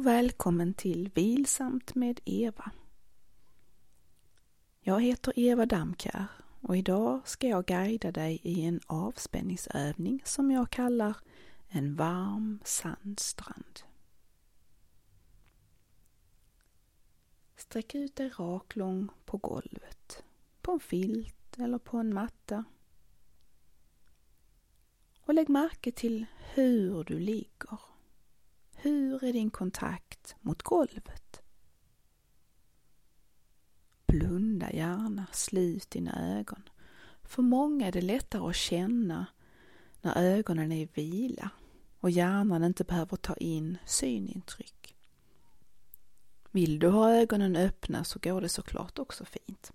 Och välkommen till Vilsamt med Eva. Jag heter Eva Damkär och idag ska jag guida dig i en avspänningsövning som jag kallar en varm sandstrand. Sträck ut dig raklång på golvet, på en filt eller på en matta. Och lägg märke till hur du ligger. Hur är din kontakt mot golvet? Blunda gärna, slut dina ögon. För många är det lättare att känna när ögonen är i vila och hjärnan inte behöver ta in synintryck. Vill du ha ögonen öppna så går det såklart också fint.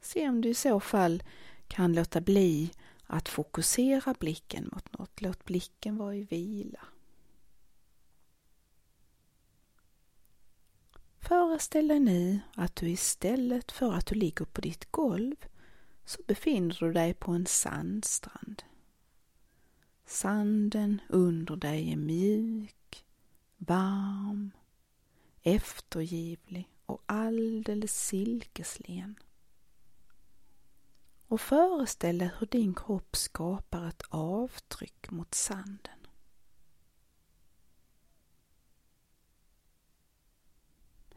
Se om du i så fall kan låta bli att fokusera blicken mot något. Låt blicken vara i vila. Föreställ dig nu att du istället för att du ligger på ditt golv så befinner du dig på en sandstrand. Sanden under dig är mjuk, varm, eftergivlig och alldeles silkeslen. Och föreställ dig hur din kropp skapar ett avtryck mot sanden.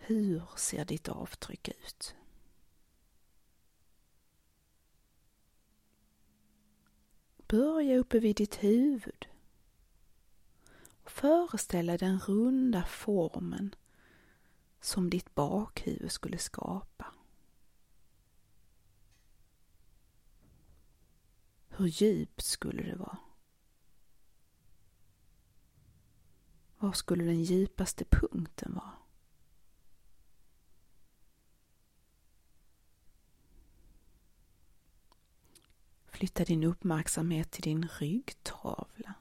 Hur ser ditt avtryck ut? Börja uppe vid ditt huvud. Föreställ dig den runda formen som ditt bakhuvud skulle skapa. Hur djupt skulle det vara? Var skulle den djupaste punkten vara? Flytta din uppmärksamhet till din ryggtavla.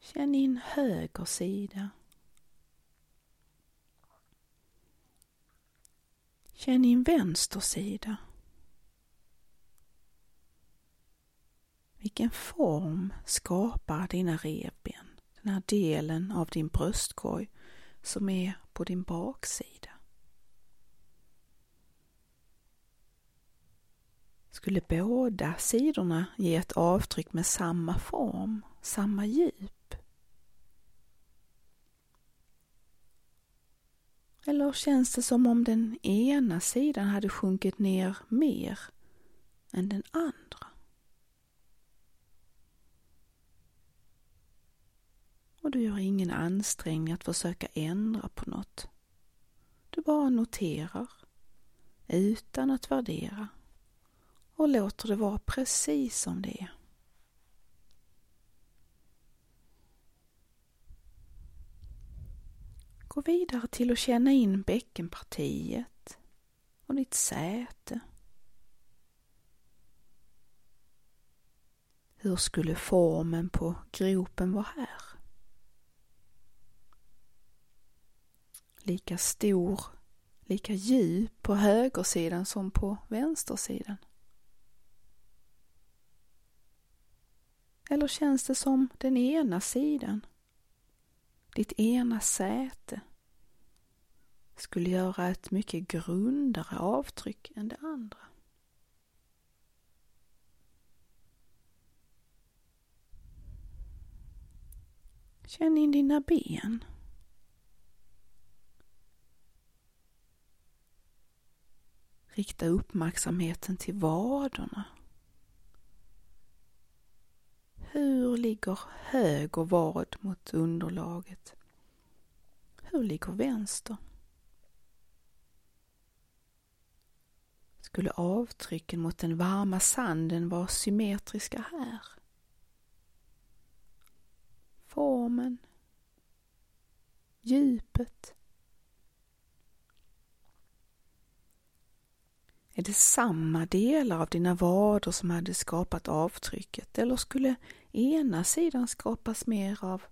Känn in höger sida. Känn in vänster sida. Vilken form skapar dina revben, den här delen av din bröstkorg som är på din baksida? Skulle båda sidorna ge ett avtryck med samma form, samma djup? Eller känns det som om den ena sidan hade sjunkit ner mer än den andra? Och du gör ingen ansträngning att försöka ändra på något. Du bara noterar utan att värdera och låter det vara precis som det är. Gå vidare till att känna in bäckenpartiet och ditt säte. Hur skulle formen på gropen vara här? Lika stor, lika djup på högersidan som på vänstersidan? Eller känns det som den ena sidan, ditt ena säte, skulle göra ett mycket grundare avtryck än det andra? Känn in dina ben. Rikta uppmärksamheten till vaderna hur ligger höger vad mot underlaget? Hur ligger vänster? Skulle avtrycken mot den varma sanden vara symmetriska här? Formen, djupet, Är det samma delar av dina vader som hade skapat avtrycket eller skulle ena sidan skapas mer av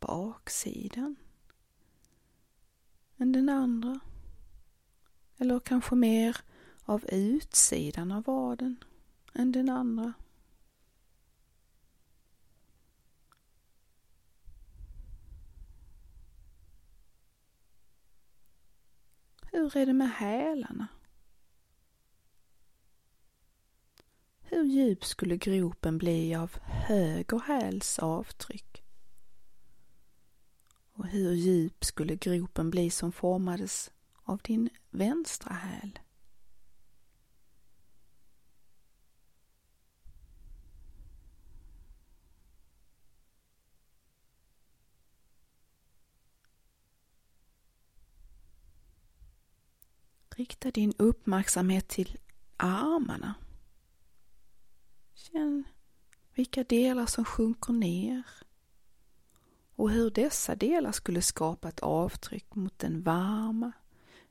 baksidan än den andra? Eller kanske mer av utsidan av vaden än den andra? Hur är det med hälarna? Hur djup skulle gropen bli av höger häls avtryck? Och hur djup skulle gropen bli som formades av din vänstra häl? Rikta din uppmärksamhet till armarna. Känn vilka delar som sjunker ner och hur dessa delar skulle skapa ett avtryck mot den varma,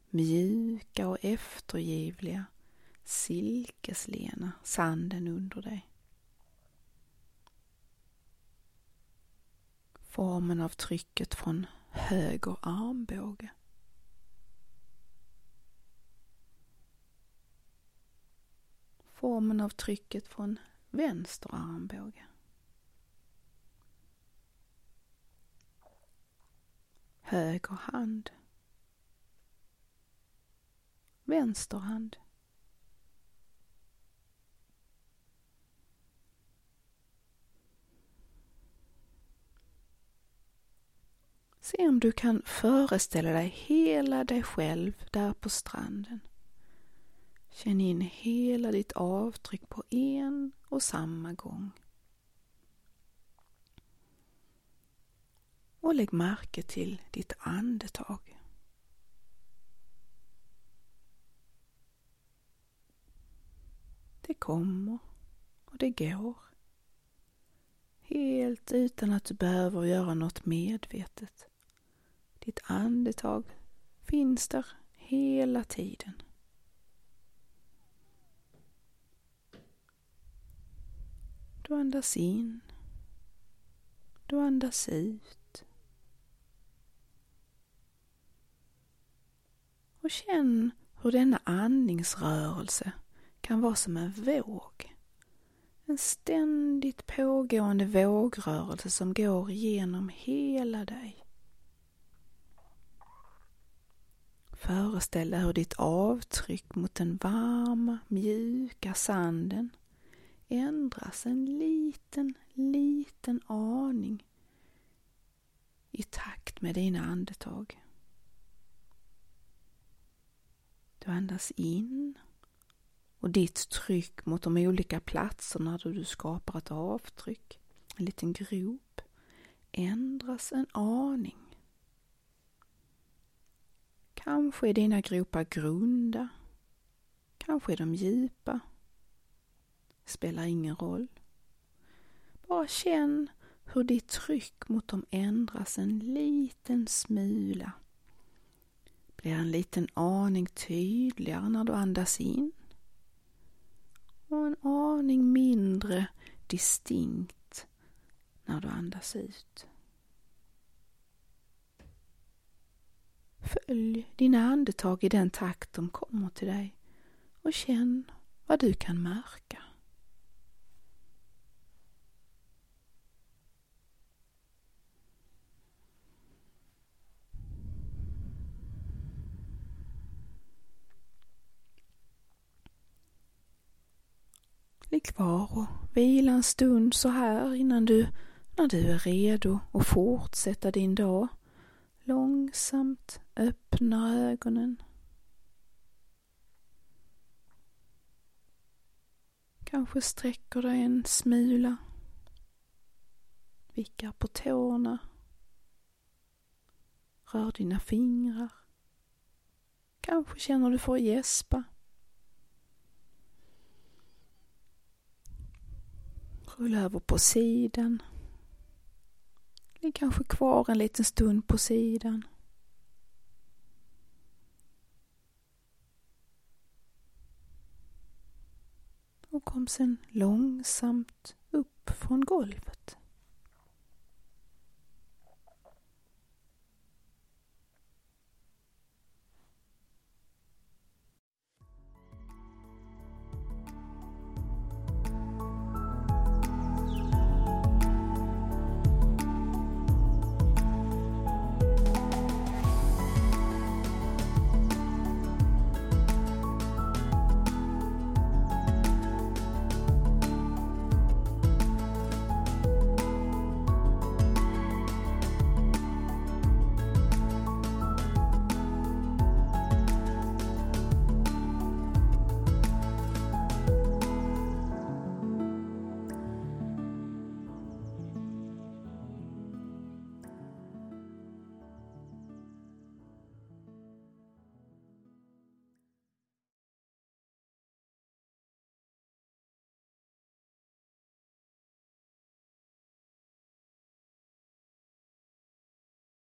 mjuka och eftergivliga silkeslena sanden under dig. Formen av trycket från höger armbåge. Formen av trycket från vänster armbåge. Höger hand. Vänster hand. Se om du kan föreställa dig hela dig själv där på stranden. Känn in hela ditt avtryck på en och samma gång. Och lägg märke till ditt andetag. Det kommer och det går. Helt utan att du behöver göra något medvetet. Ditt andetag finns där hela tiden. Du andas in. Du andas ut. Och känn hur denna andningsrörelse kan vara som en våg. En ständigt pågående vågrörelse som går genom hela dig. Föreställ dig hur ditt avtryck mot den varma, mjuka sanden ändras en liten, liten aning i takt med dina andetag. Du andas in och ditt tryck mot de olika platserna där du skapar ett avtryck, en liten grop, ändras en aning. Kanske är dina gropar grunda, kanske är de djupa, spelar ingen roll. Bara känn hur ditt tryck mot dem ändras en liten smula. Blir en liten aning tydligare när du andas in och en aning mindre distinkt när du andas ut. Följ dina andetag i den takt de kommer till dig och känn vad du kan märka. Ligg kvar och vila en stund så här innan du, när du är redo att fortsätta din dag, långsamt öppnar ögonen. Kanske sträcker dig en smula. Vickar på tårna. Rör dina fingrar. Kanske känner du för att gäspa. Rulla över på sidan. Ligg kanske kvar en liten stund på sidan. Och kom sen långsamt upp från golvet.